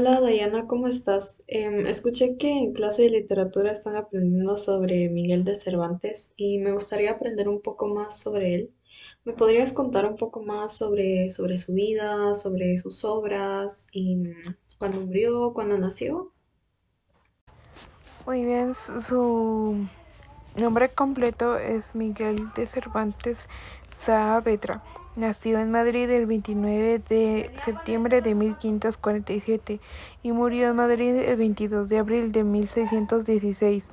Hola Dayana, ¿cómo estás? Em, escuché que en clase de literatura están aprendiendo sobre Miguel de Cervantes y me gustaría aprender un poco más sobre él. ¿Me podrías contar un poco más sobre, sobre su vida, sobre sus obras y mm, cuándo murió, cuándo nació? Muy bien, su su nombre completo es Miguel de Cervantes Saavedra. Nació en Madrid el 29 de septiembre de 1547 y murió en Madrid el 22 de abril de 1616.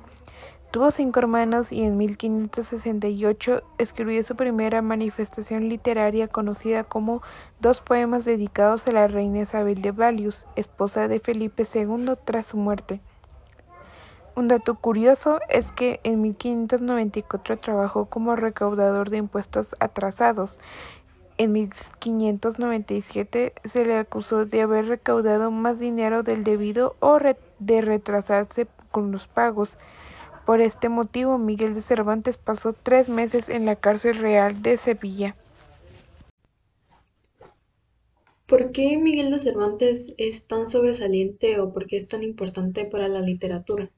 Tuvo cinco hermanos y en 1568 escribió su primera manifestación literaria conocida como Dos poemas dedicados a la reina Isabel de Valius, esposa de Felipe II tras su muerte. Un dato curioso es que en 1594 trabajó como recaudador de impuestos atrasados. En 1597 se le acusó de haber recaudado más dinero del debido o de retrasarse con los pagos. Por este motivo, Miguel de Cervantes pasó tres meses en la cárcel real de Sevilla. ¿Por qué Miguel de Cervantes es tan sobresaliente o por qué es tan importante para la literatura?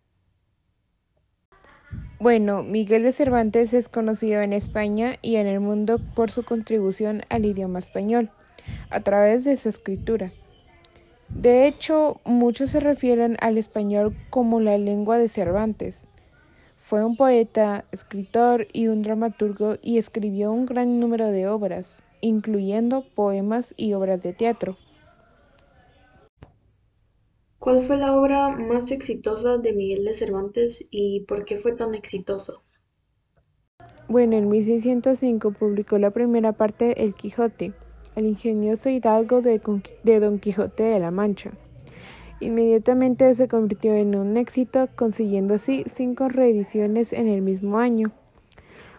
Bueno, Miguel de Cervantes es conocido en España y en el mundo por su contribución al idioma español, a través de su escritura. De hecho, muchos se refieren al español como la lengua de Cervantes. Fue un poeta, escritor y un dramaturgo y escribió un gran número de obras, incluyendo poemas y obras de teatro. ¿Cuál fue la obra más exitosa de Miguel de Cervantes y por qué fue tan exitosa? Bueno, en 1605 publicó la primera parte de El Quijote, el ingenioso hidalgo de, Don Quijote de la Mancha. Inmediatamente se convirtió en un éxito, consiguiendo así cinco reediciones en el mismo año.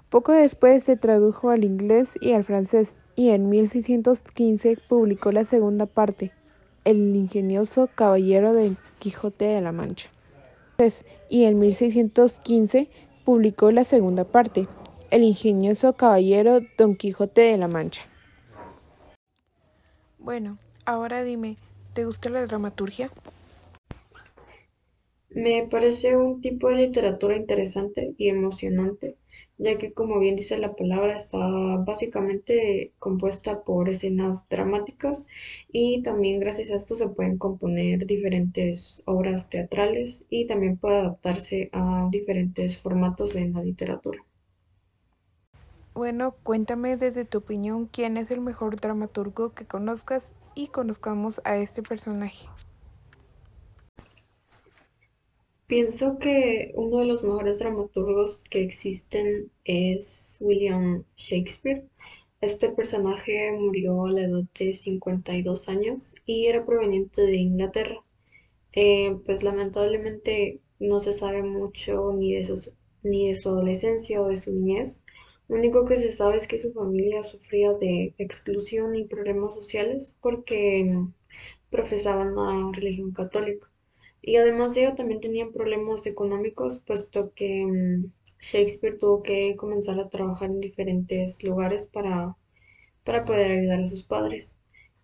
Poco después se tradujo al inglés y al francés, y en 1615 publicó la segunda parte, El ingenioso caballero de Quijote de la Mancha. Y en 1615 publicó la segunda parte, El ingenioso caballero Don Quijote de la Mancha. Bueno, ahora dime, ¿te gusta la dramaturgia? Me parece un tipo de literatura interesante y emocionante, ya que como bien dice la palabra, está básicamente compuesta por escenas dramáticas y también gracias a esto se pueden componer diferentes obras teatrales y también puede adaptarse a diferentes formatos en la literatura. Bueno, cuéntame desde tu opinión quién es el mejor dramaturgo que conozcas y conozcamos a este personaje. Pienso que uno de los mejores dramaturgos que existen es William Shakespeare. Este personaje murió a la edad de 52 años y era proveniente de Inglaterra. Eh, pues lamentablemente no se sabe mucho ni de su, ni de su adolescencia o de su niñez. Lo único que se sabe es que su familia sufría de exclusión y problemas sociales porque profesaban la religión católica. Y además de ello también tenían problemas económicos, puesto que mm, Shakespeare tuvo que comenzar a trabajar en diferentes lugares para, para poder ayudar a sus padres.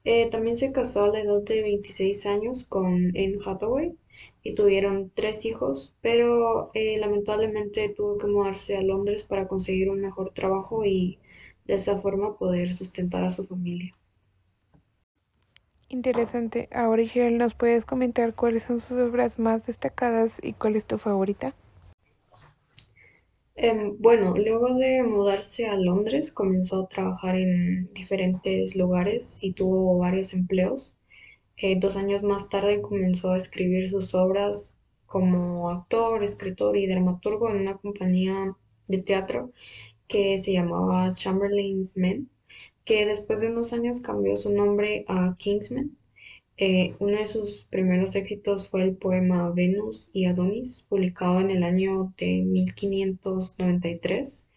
Eh, también se casó a la edad de 26 años con Anne Hathaway y tuvieron tres hijos, pero eh, lamentablemente tuvo que mudarse a Londres para conseguir un mejor trabajo y de esa forma poder sustentar a su familia. Interesante. Ahora, Ishel, ¿nos puedes comentar cuáles son sus obras más destacadas y cuál es tu favorita? Em, bueno, luego de mudarse a Londres, comenzó a trabajar en diferentes lugares y tuvo varios empleos. Eh, dos años más tarde comenzó a escribir sus obras como actor, escritor y dramaturgo en una compañía de teatro que se llamaba Chamberlain's Men, que después de unos años cambió su nombre a Kingsman. Eh, uno de sus primeros éxitos fue el poema Venus y Adonis, publicado en el año de 1593.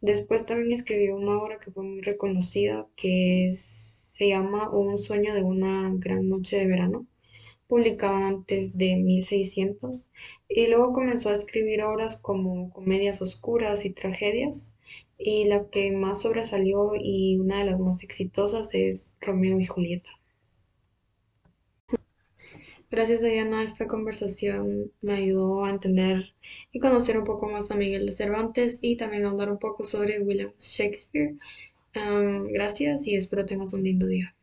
Después también escribió una obra que fue muy reconocida, que se llama Un sueño de una gran noche de verano, publicada antes de 1600. Y luego comenzó a escribir obras como comedias oscuras y tragedias. Y la que más sobresalió y una de las más exitosas es Romeo y Julieta. Gracias, Diana, esta conversación me ayudó a entender y conocer un poco más a Miguel de Cervantes y también a hablar un poco sobre William Shakespeare. Um, gracias y espero tengas un lindo día.